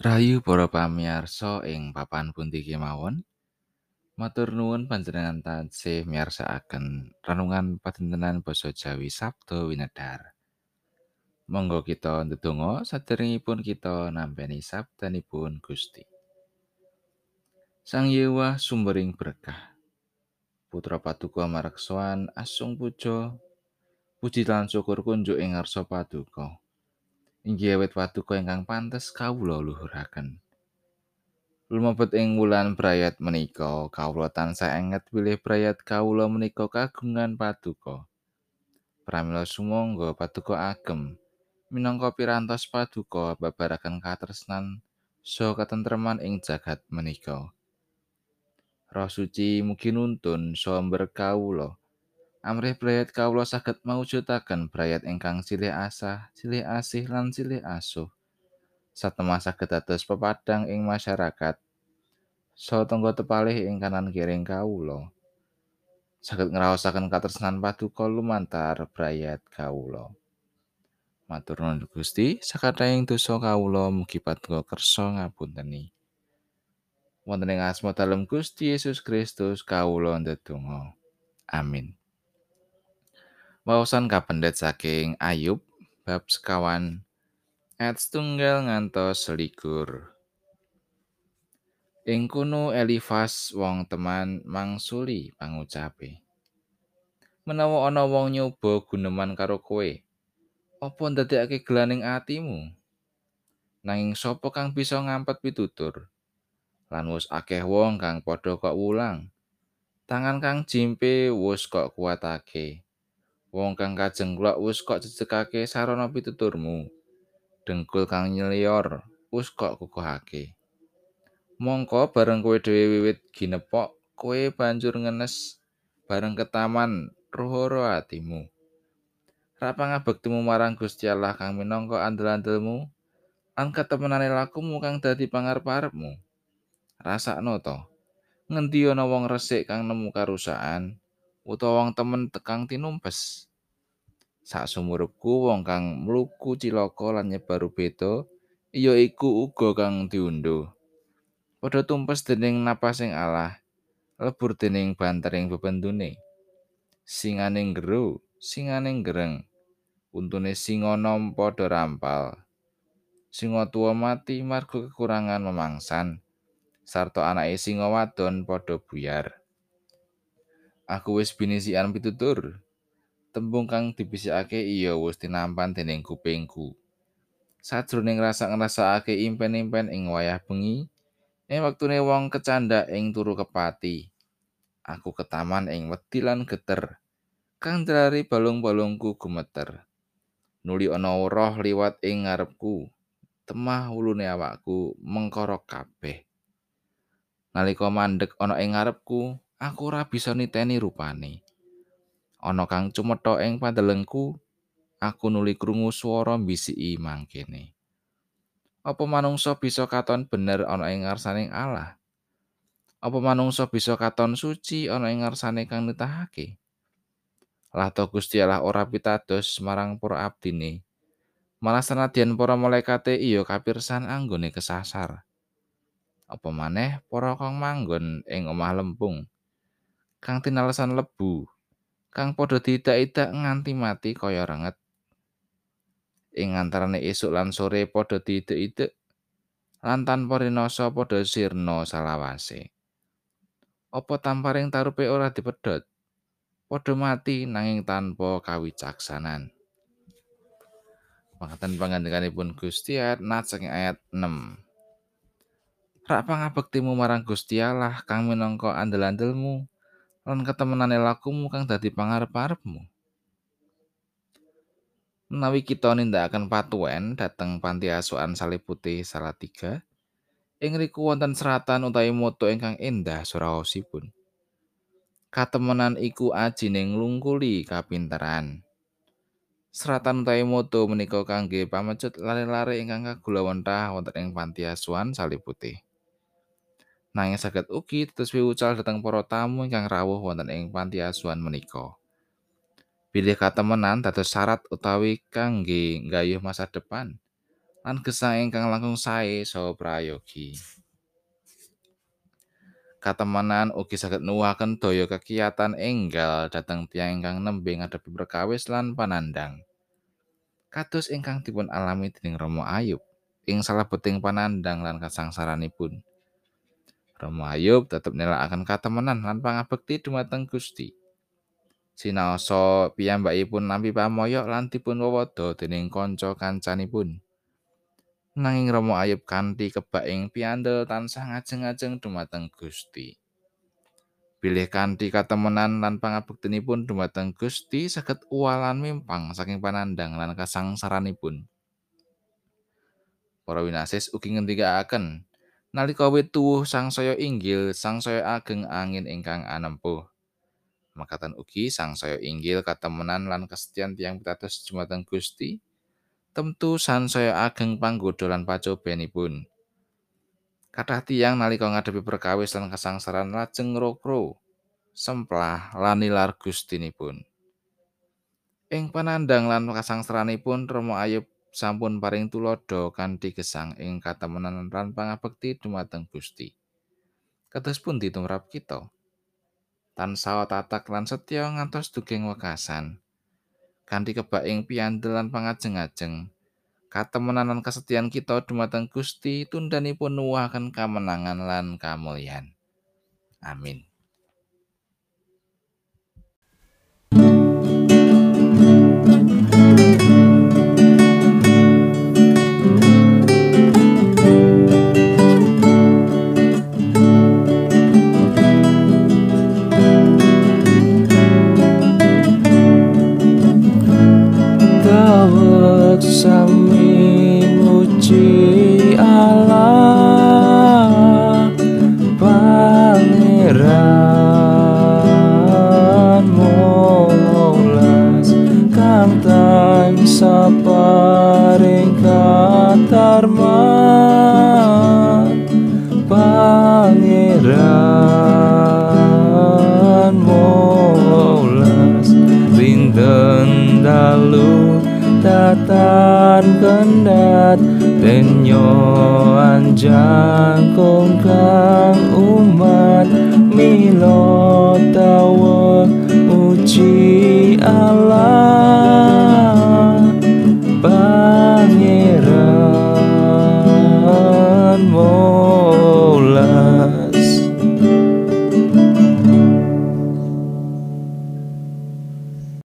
Rahayu para pamirsa ing papan pundi kemawon. Matur nuwun panjenengan tansih miyarsakaken renungan padintenan basa Jawi Sabda Winedhar. Monggo kita ndedonga saderengipun kita nampi sabdanipun Gusti. Sang Yewa sumbering berkah. Putra Paduka mareksoan asung puja puji lan syukur kunjuk ing ngarsa Paduka. Inggih awit Paduka ingkang pantes kawula luhuraken. Lumebet ing wulan brayat menika, kawula tansah enget bilih brayat kawula menika kagungan paduka. Pramila sumangga paduka agem minangka pirantos paduka babaraken katresnan saha katentreman ing jagat menika. Roh suci mugi nuntun saha berkawula. Amrih brayat kawula saged mawujudaken brayat ingkang silih asah, silih asih lan silih asuh. satemah saged dados pepadang ing masyarakat. Tangga tepalih ing kanan kiring kawula. Saged ngraosaken katresnan paduka lumantar brayat kawula. Matur nuwun Gusti. Sakathahing dosa kawula mugi paduka kersa ngapunteni. Wonten ing asma dalem Gusti Yesus Kristus kawula ndedonga. Amin Wawasan kapendet saking Ayub bab sekawan ayat setunggal ngantos selikur. Ing kono Elifas wong teman mangsuli pangucape. Menawa ana wong nyoba guneman karo kowe, apa ndadekake gelaning atimu? Nanging sapa kang bisa ngampet pitutur? Lan wis akeh wong kang padha kok wulang. Tangan kang jimpe wis kok kuatake. Wong kang kajengklok wis kok jejegake sarana pituturmu. dengkul kang nyelior wis kok kukuhake. Mongko bareng kowe dhewe wiwit ginepok, kowe banjur ngenes bareng ketaman rohoro atimu. Rapa ngabektimu marang Gusti Allah kang minangka andel-andelmu lan ketemenane lakumu kang dadi pangarep-arepmu. Rasakno to. Ngendi ana wong resik kang nemu karusakan utawa wong temen tekang tinumpes? sak sumuripku wong kang mluku cilaka lan nyebar beda iya iku uga kang diunduh padha tumpes dening napasing Allah lebur dening bantering bebendune. Singaning gero singaning gereng untune singa nom padha rampal. Singa tuwa mati marga kekurangan memangsan. Sarta anake singa wadon padha buyar aku wis binisian pitutur tembung kang dibisikake iya wis tinampan dening kupingku. Sajroning rasa ngrasakake impen-impen ing wayah bengi, ing wektune wong kecanda ing turu kepati. Aku ketaman ing wedi lan geter. Kang drari balung-balungku gumeter. Nuli ana roh liwat ing ngarepku. Temah ulune awakku mengkorok kabeh. Nalika mandek ana ing ngarepku, aku ora bisa niteni rupane. ana kang cumetha ing pandelengku aku nuli krungu swara bisiki mangkene apa manungsa bisa katon bener ana ing ngarsaning Allah? Apa manungsa bisa katon suci ana ing ngarsane kang nitahake? Lah to Gusti Allah ora pitados marang para abdine. Malah senadyan para malaikate iya kapirsan anggone kesasar. Apa maneh para kang manggon ing omah lempung kang tinalesan lebu kang padha diidak-idak nganti mati kaya renget. Ing antarane esuk lan sore padha diidak-idak lan tanpa rinasa padha sirna salawase. Apa tamparing tarupe ora dipedhot? Padha mati nanging tanpa kawicaksanan. Makaten pangandikanipun Gusti ayat nat saking ayat 6. Rak pangabektimu marang Gusti Allah kang minangka andel-andelmu lan ketemenane lakumu kang dadi pangarep-arepmu. Menawi kita nindakaken patuwen dhateng panti asuhan Salib Putih Salatiga, ing riku wonten seratan utawi moto ingkang endah suraosipun. Katemenan iku ajining nglungkuli kapinteran. Seratan utawi moto menika kangge pamecut lare-lare ingkang kagulawentah wonten ing panti asuhan Salib Putih. Nanging saged ugi dados piwucal dhateng para tamu ingkang rawuh wonten ing panti asuhan menika. Pilih katemenan dados syarat utawi kangge nggayuh masa depan. lan gesang ingkang langkung sae saha prayogi. Katemenan ugi saged nuwuhaken daya kekiyatan enggal dhateng tiyang ingkang nembe ngadepi perkawis lan panandang. Kados ingkang dipun alami dening Romo Ayub ing salebeting panandang lan kasangsaranipun. Romo Ayub tetep nelakaken katemenan lan pangabekti dumateng Gusti. Sinaosa piyambakipun nampi pamoyok lan dipun wewodo dening kanca kancanipun. nanging Romo Ayub kanthi kebak ing piandel tansah ngajeng-ajeng dumateng Gusti. Bilih kanthi katemenan lan pangabektinipun dumateng Gusti saged uwalan mimpang saking panandang lan kasangsaranipun. Para winasis ugi ngendikaaken nalika wit tuwuh sangsaya inggil sangsaya ageng angin ingkang anempuh. Makatan ugi sangsaya inggil katemenan lan kesetian tiang pitados dumateng Gusti. temtu sansaya ageng panggoda lan pacobenipun. Kathah tiyang nalika ngadepi perkawis lan kasangsaran lajeng ngropro, semplah lan nilar gustinipun. Ing panandang lan kasangsaranipun Romo Ayub sampun paring tulodo kanthi gesang ing katemenan lan pangabekti dumateng Gusti. Kados pun ditumrap kita. Tansah tatak lan setya ngantos duging wekasan. kanthi kebak ing piandel lan pangajeng-ajeng. Katemenan lan kesetian kita dumateng Gusti tundanipun nuwuhaken kamenangan lan kamulyan. Amin. dalu tatan kendat penyo anjang kongkang umat milo tawa uci